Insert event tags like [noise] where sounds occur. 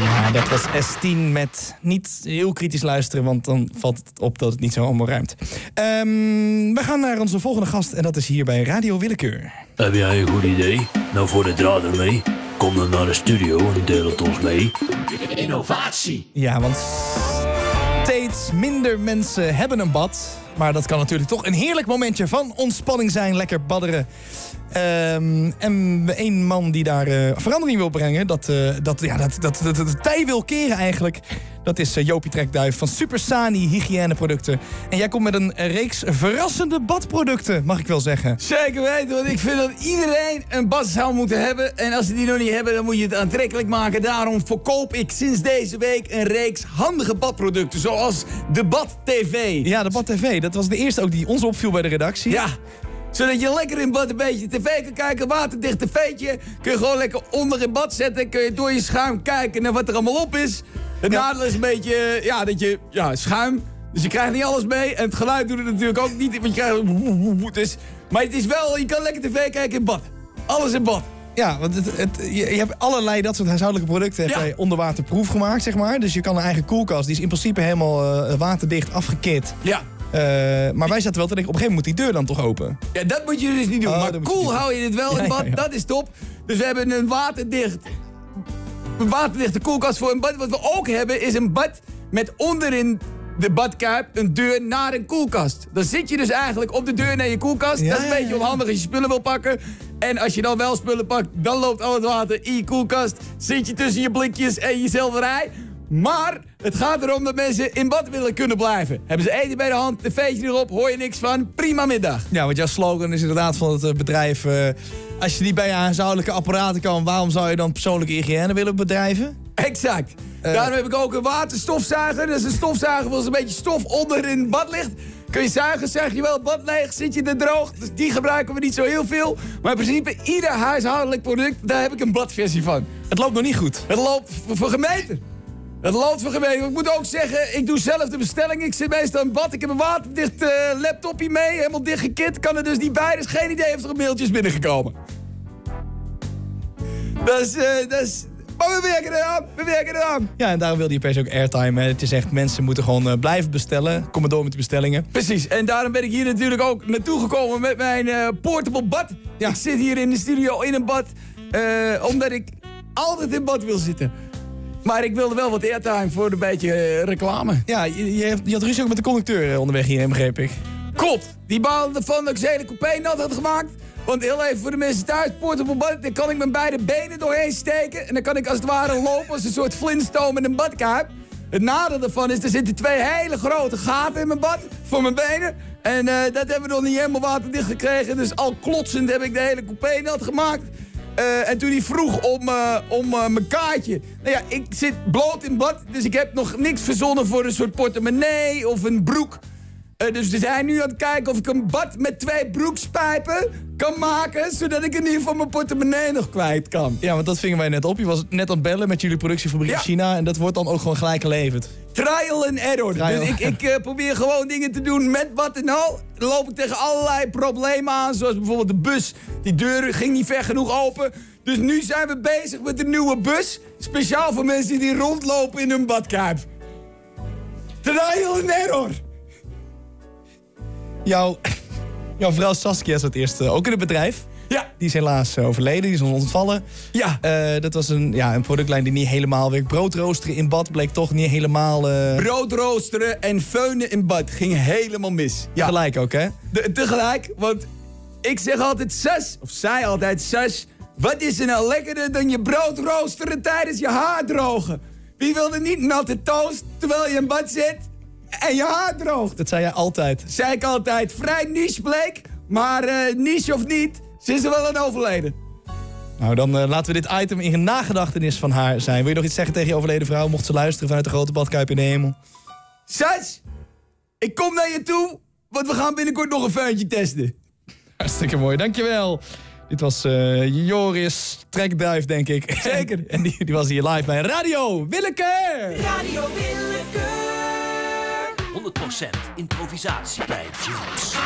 Ja, dat was S10 met niet heel kritisch luisteren, want dan valt het op dat het niet zo allemaal ruimt. Ehm, we gaan naar onze volgende gast en dat is hier bij Radio Willekeur. Heb jij een goed idee? Nou, voor de draad ermee. Kom dan naar de studio en deel het ons mee. Innovatie. Ja, want steeds minder mensen hebben een bad. Maar dat kan natuurlijk toch een heerlijk momentje van ontspanning zijn. Lekker badderen. Ehm, en een man die daar eh, verandering wil brengen, dat, eh, dat, ja, dat, dat, dat, dat de tij wil keren eigenlijk. Dat is uh, Jopie Trekduif van Supersani Hygiëneproducten. En jij komt met een reeks verrassende badproducten, mag ik wel zeggen. Zeker weten, want ik vind dat iedereen een bad zou moeten hebben. En als ze die nog niet hebben, dan moet je het aantrekkelijk maken. Daarom verkoop ik sinds deze week een reeks handige badproducten, zoals de Bad TV. Ja, de Bad TV, dat was de eerste ook die ons opviel bij de redactie. Ja, zodat je lekker in bad een beetje tv kan kijken. Waterdicht tv'tje. Kun je gewoon lekker onder in bad zetten. Kun je door je schuim kijken naar wat er allemaal op is. Het Ja. nadeel is een beetje, ja, dat je, ja, schuim. Dus je krijgt niet alles mee. En het geluid doet het natuurlijk ook niet. Want je krijgt, dus, maar het is wel, je kan lekker tv kijken in bad. Alles in bad. Ja, want het, het, je, je hebt allerlei dat soort huishoudelijke producten heb Ja. onder water proef gemaakt, zeg maar. Dus je kan een eigen koelkast, die is in principe helemaal eh, waterdicht afgekit. Ja. Eh, maar wij zaten wel te denken, op een gegeven moment moet die deur dan toch open? Ja, dat moet je dus niet doen. Oh, maar je cool hou je het wel Ja, in bad, ja, ja. dat is top. Dus we hebben een waterdicht, een waterdichte koelkast voor een bad. Wat we ook hebben is een bad met onderin de badkuip een deur naar een koelkast. Dan zit je dus eigenlijk op de deur naar je koelkast. Ja, dat is een beetje onhandig als je spullen wil pakken. En als je dan wel spullen pakt, dan loopt al het water in je koelkast. Zit je tussen je blikjes en je zilverij. Maar het gaat erom dat mensen in bad willen kunnen blijven. Hebben ze eten bij de hand, tv'tje erop, hoor je niks van. Prima middag. Ja, want jouw slogan is inderdaad van het eh, bedrijf... eh, als je niet bij je huishoudelijke apparaten kan, waarom zou je dan persoonlijke hygiëne willen bedrijven? Exact. Eh. Daarom heb ik ook een waterstofzuiger. Dat is een stofzuiger als een beetje stof onder in het bad ligt. Kun je zuigen, zuig je wel het bad leeg, zit je er droog. Dus die gebruiken we niet zo heel veel. Maar in principe, ieder huishoudelijk product, daar heb ik een badversie van. Het loopt nog niet goed. Het loopt voor, voor gemeten. Het loopt voor gemeten. Ik moet ook zeggen, ik doe zelf de bestelling. Ik zit meestal in bad. Ik heb een waterdicht eh, laptopje mee, helemaal dichtgekit. Kan er dus niet bij, dus geen idee of er mailtjes binnengekomen. Dat is, eh, dat is... Maar we werken eraan, we werken eraan. Ja, en daarom wilde je per se ook airtime. Hè. Het is echt, mensen moeten gewoon eh, blijven bestellen. Kom maar door met die bestellingen. Precies, en daarom ben ik hier natuurlijk ook naartoe gekomen met mijn portable bad. Ja. Ik zit hier in de studio in een bad, omdat ik altijd in bad wil zitten. Maar ik wilde wel wat airtime voor een beetje eh, reclame. Ja, je, je, had ruzie ook met de conducteur eh, onderweg hierheen, begreep ik. Klopt, die baalde ervan dat ik zijn hele coupé nat had gemaakt. Want heel even voor de mensen thuis, portable bad, dan kan ik mijn beide benen doorheen steken. En dan kan ik als het ware lopen als een soort Flintstone in een badkuip. Het nadeel daarvan is, er zitten twee hele grote gaten in mijn bad voor mijn benen. En eh, dat hebben we nog niet helemaal waterdicht gekregen. Dus al klotsend heb ik de hele coupé nat gemaakt. Eh, en toen hij vroeg om, eh, om eh, mijn kaartje. Nou ja, ik zit bloot in bad, dus ik heb nog niks verzonnen voor een soort portemonnee of een broek. Eh, dus we zijn nu aan het kijken of ik een bad met twee broekspijpen kan maken... zodat ik in ieder geval mijn portemonnee nog kwijt kan. Ja, want dat vingen wij net op. Je was net aan het bellen met jullie productiefabriek Ja. in China. En dat wordt dan ook gewoon gelijk geleverd. Trial and error. Trial. Dus ik, ik eh, probeer gewoon dingen te doen met wat en al. Dan loop ik tegen allerlei problemen aan. Zoals bijvoorbeeld de bus. Die deur ging niet ver genoeg open. Dus nu zijn we bezig met een nieuwe bus. Speciaal voor mensen die rondlopen in hun badkuip. Trial and error. Jouw, jouw vrouw Saskia zat eerst eh, ook in het bedrijf. Ja, Die is helaas eh, overleden, die is ons ontvallen. ja. Eh, dat was een, ja, een productlijn die niet helemaal werkt. Broodroosteren in bad bleek toch niet helemaal eh, Brood roosteren en feunen in bad ging helemaal mis. Ja, gelijk ook, hè? de- tegelijk, want ik zeg altijd zes, of zij altijd zes. Wat is er nou lekkerder dan je brood roosteren tijdens je haar drogen? Wie wil er niet natte toast terwijl je in bad zit en je haar droogt? Dat zei jij altijd. Zei ik altijd, vrij niche bleek, maar eh, niche of niet, ze is er wel aan overleden. Nou, dan eh, laten we dit item in nagedachtenis van haar zijn. Wil je nog iets zeggen tegen je overleden vrouw? Mocht ze luisteren vanuit de grote badkuip in de hemel. Zes, ik kom naar je toe, want we gaan binnenkort nog een feuntje testen. Hartstikke mooi, dankjewel. Dit was eh, Joris Trekduif, denk ik. Zeker. [laughs] en die, die was hier live bij Radio Willeke. Radio Willekeur. 100% improvisatie bij Jules.